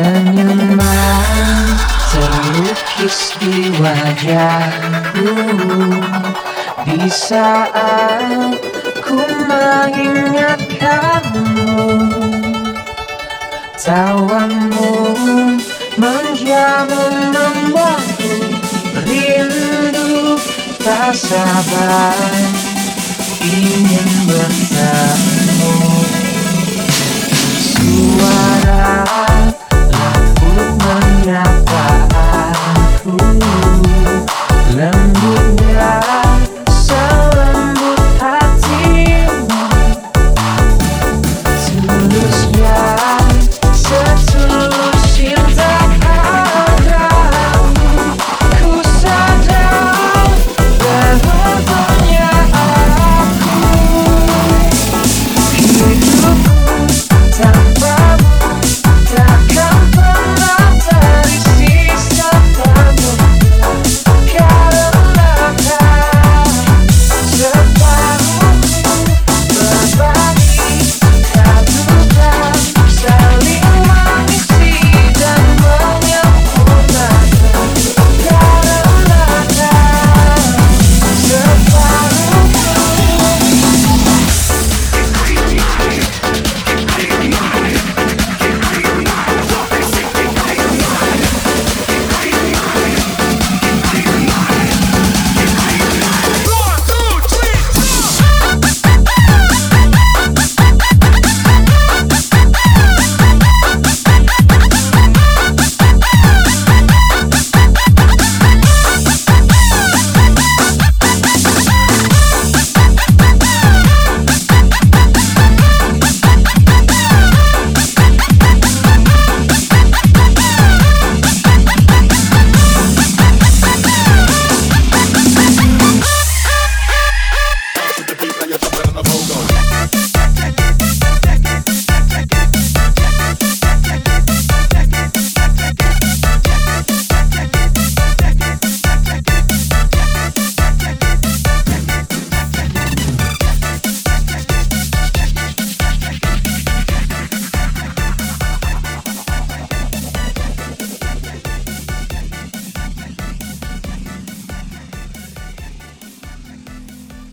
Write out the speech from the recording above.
Senyuman terlukis di wajahku Di saat ku mengingatkanmu Tawamu menjamu membuatku rindu Tak sabar ingin bertemu